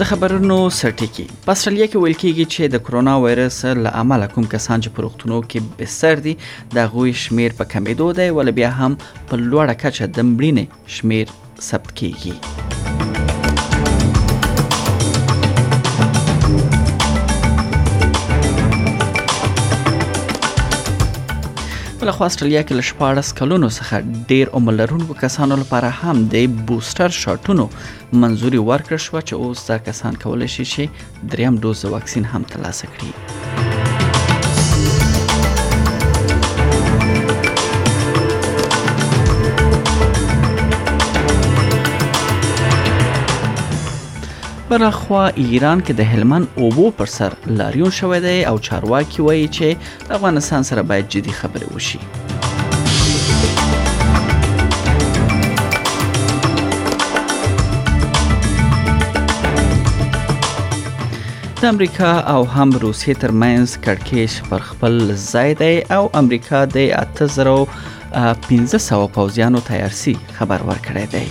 د خبرونو سرټکی په استرالیا کې ویل کېږي چې د کرونا وایرس له امله کوم کسان چې پروختونو کې بستر دي د غوي شمیر په کمیدو دی ول بیا هم په لوړه کچه د مړینې شمیر ثبت کیږي بل خو استرالیا کې لشپارس کلونو څخه ډیر عمر لرونکو کسانو لپاره هم د بوستر شاټونو منظوري ورکړ شو چې اوس دا کسان کولای شي چې دریم ډوز واکسین هم ترلاسه کړي بل خو ایران کې د هلمند اوبو پر سر لاریون شوی دی او چارواکي وایي چې افغانستان سره باید جدي خبرې وشي. د امریکا او هم روسیې ترمنځ کړکېچ پر خپل ځای دی او امریکا د 8500 پوځیانو تیارسي خبر ورکړی دی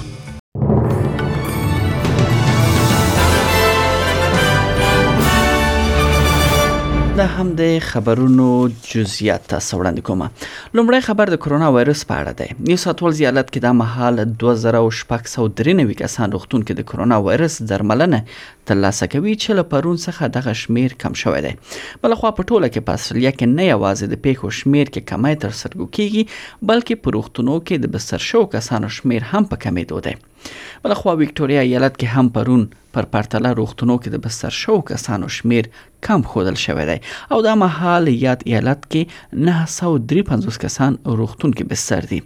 دا هم د خبرونو جزئیات تاسو وړاندې کوم لومړی خبر د کرونا وایروس په اړه دی نیو ساتول زیالت کې د مهال 2693 کسان روغتون کې د کرونا وایروس درملنه ترلاسه کوي چې له پرون څخه دغه شمیر کم شوی دی بل خو په ټوله کې په استرالیا کې نه یوازې د پیښو شمیر کې کمی تر سترګو کیږي بلکې په روغتونو کې د بستر شوو کسانو شمیر هم په کمیدو دی بل خو وکټوريا ایالت کې هم پرون پر پرتله روغتونو کې د بستر شو کسانو شمیر کم خودل شوې دی او دا مهال یاد ایالت کې 953 کسان روغتون کې بستر دي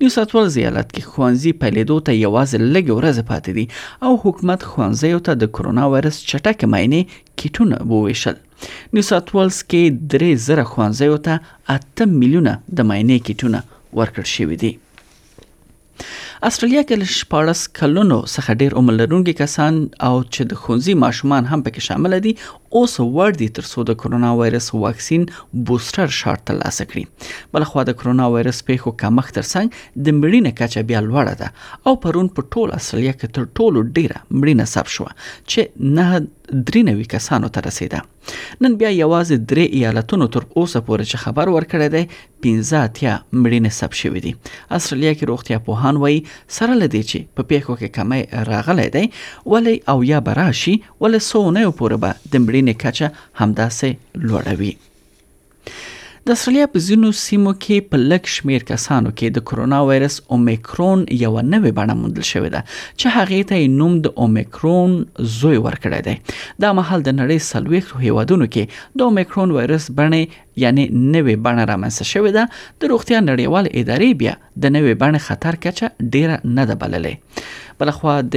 نیو ساوت ولز ایالت کې ښوونځي پیلېدو ته یوازې لږې ورځې پاتې دي او حکومت ښوونځیو ته د کرونا وایرس چټک معاینې کیټونه وویشل نیو ساوت ولز کې درې زره ښوونځیو ته اته میلیونه د معاینې کیټونه ورکړل شوي دي استرالیا کې له 14 کلونو څخه ډیر عمر لرونکي کسان او چې د خونځي ماشومان هم پکې شامل دي اوس وړ دي تر څو د کرونا وایرس واکسین بوستر شارټ ترلاسه کړي بلخوا د کرونا وایرس پیښو کمښت ترڅنګ د مړینې کچه بیا لوړه ده او پرون په ټول استرالیا کې تر ټولو ډیره مړینه ثبت شوه چې نه درې نوي کسانو ته رسیده نن بیا یوازې درې ایالتونو تر اوسه پورې چې خبر ورکړی دی 15 اتیا مړینې ثبت شوې دي استرالیا کې روغتیا پوهان وایي سره لدې چې په پیښو کې کمی راغلی دی ولی او یا براشي ولې څو اونیو پورې به د مړینې کچه همداسې لوړه وي د استرالیا په ځینو سیمو کې په لږ شمیر کسانو کې د کرونا وایرس اومیکرون یو نوې بڼه موندل شوې ده چې هغه ته نوم د اومیکرون زوی ورکړی دی دا مهال د نړۍ سلويخ هیوادونو کې د اومیکرون وایرس بڼه یعنی نوې بڼه رامنځته شوې ده د روغتیا نړیوال ادارې بیا د نوې بڼه خطر کچه ډیره نه ده بللې بلخوا د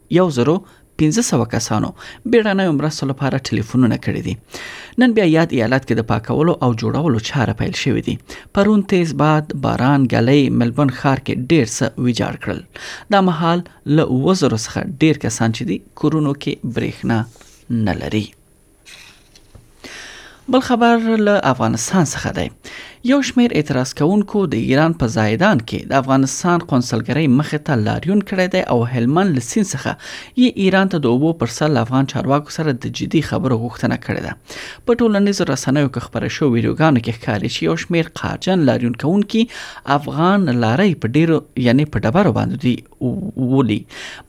یو زرو 1500 کسانو بیړنیو مرستو لپاره ټلیفونونه کړي دي نن بیا یاد ایالت کې د پاکولو او جوړولو چاره پیل شوې دي پرون تیز باد باران غلې ملبون ښار کې ډیر څه ویجاړ کړل دا مهال له وزرو څخه ډیر کسان چې دي کورونو کې برېښنا نه لري بل خبر له افغانستان څخه دی یو شمیر اعتراض کوونکو د ایران په زایدان کې د افغانستان قونسلګرۍ مخ ته لاریون کړی دی او هلمند لسین څخه یې ایران ته د اوبو پر سر له افغان چارواکو سره د جدي خبرو غوښتنه کړې ده په ټولنیزو رسنیو کې خبره شو ویډیوګانو کې ښکاري چې یو شمیر قارجن لاریون کوونکي افغان لارۍ په ډیرو یعنی په ډبرو باندې ولي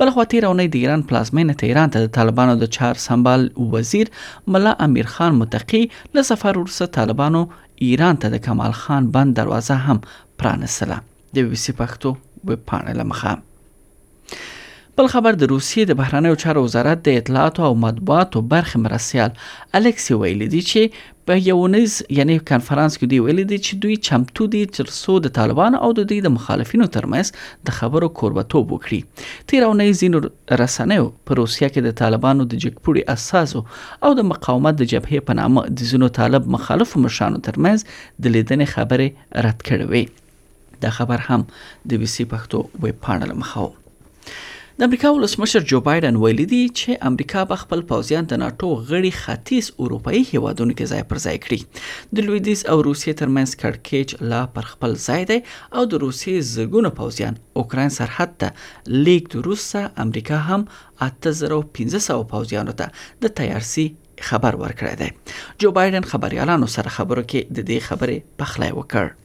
بلخوا تیر اونۍ د ایران پلازمینه تهران ته د طالبانو د چار سمبال وزیر ملا امیر خان متقی له سفر وروسته طالبانو ایران ته د کمال خان بند دروازه هم پرانستله د بي بي سي پښتو ویب پاڼې له مخه بل خبر د روسیې د بهرنیو چارو وزارت د اطلاعاتو او مطبوعاتو برخې مرستیال الکسی ویلي دي چې په یو اونیز یعنی کنفرانس کې دوی ویلي دي چې دوی چمتو دي تر څو د طالبانو او د دوی د مخالفینو ترمنځ د خبرو کوربتوب وکړي تیر او نه ځینو رسنیو په روسیه کې د طالبانو د جګپوړي اساسو او د مقاومت د جبهې په نامه د ځینو طالب مخالفو مشرانو ترمنځ د لیدنې خبرې رد کړې وې دا خبر هم د بي سي پښتو ویب پاڼه له مخه و د امریکا ولسمشر جو بایډن ویلي دي چې امریکا به خپل پوځیان د ناتو غړي ختیځ اروپאי هیوادونو کې ځای پر ځای کړي د لویدیز او روسیې ترمنځ کړکېچ لا پر خپل ځای دی او د روسیې زګونو پوځیان اوکراین سرحد ته لیږد وروسته امریکا هم 8500 پوځیانو ته د تیارسي خبر ورکړی دی جو بایډن خبريالانو سره خبرو کې د دې خبرې پخلی وکړ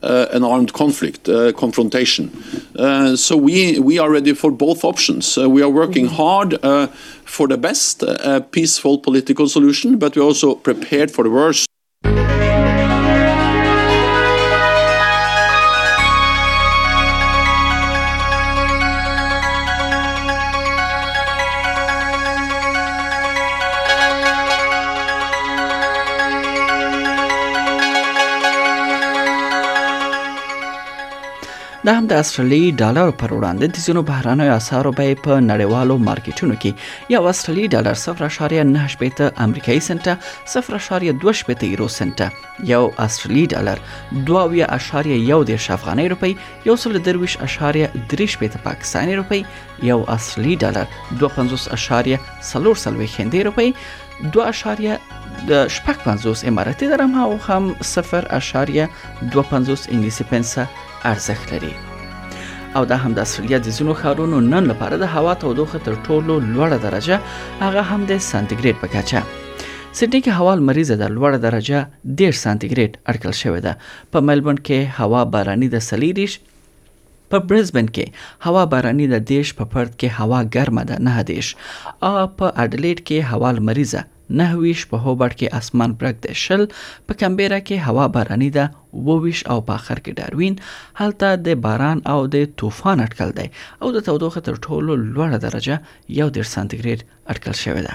Uh, an armed conflict, uh, confrontation. Uh, so we, we are ready for both options. we are working mm-hmm. hard for the best, peaceful political solution, but we're also prepared for the worst. دا هم د استرالیي ډالر پر وړاندې د ځینو بهرانیو اسعارو بیې په نړیوالو مارکیټونو کې یو استرالیي ډالر 0.98 امریکایي سنت 0.28 یورو سنت یو استرالیي ډالر 22.10 افغاني روپی یو سل درویش اشاریه دریش په پاکستاني روپی یو استرالیي ډالر 250.3 هندۍ روپی دو اشاریه د شپږ پنځوس اماراتي درهم او هم صفر اشاریه دوه پنځوس انګلیسي پنسه ارزښت لري او دا هم د استرالیا د ځینو ښارونو نن لپاره د هوا تودوخه تر ټولو لوړه درجه هغه هم د سانتیګریډ په کچه سیدنی کې هوا لمریزه ده لوړه درجه 10 سانتیګریډ اټکل شوې ده په ملبورن کې هوا باراني ده سلیریش په برزبن کې هوا باراني ده دیش په پرت کې هوا ګرمه ده نه دیش ا په اډلیډ کې هوا لمریزه نه ویش په هوبرټ کې اسمان برګ ده شل په کمبیرا کې هوا باراني ده وویش او په اخر کې ډاروین هلته د باران او د طوفان اټکل دی او د تودوخه تر ټولو لوړه درجه یو ډیر سانتیګریډ اټکل شوې ده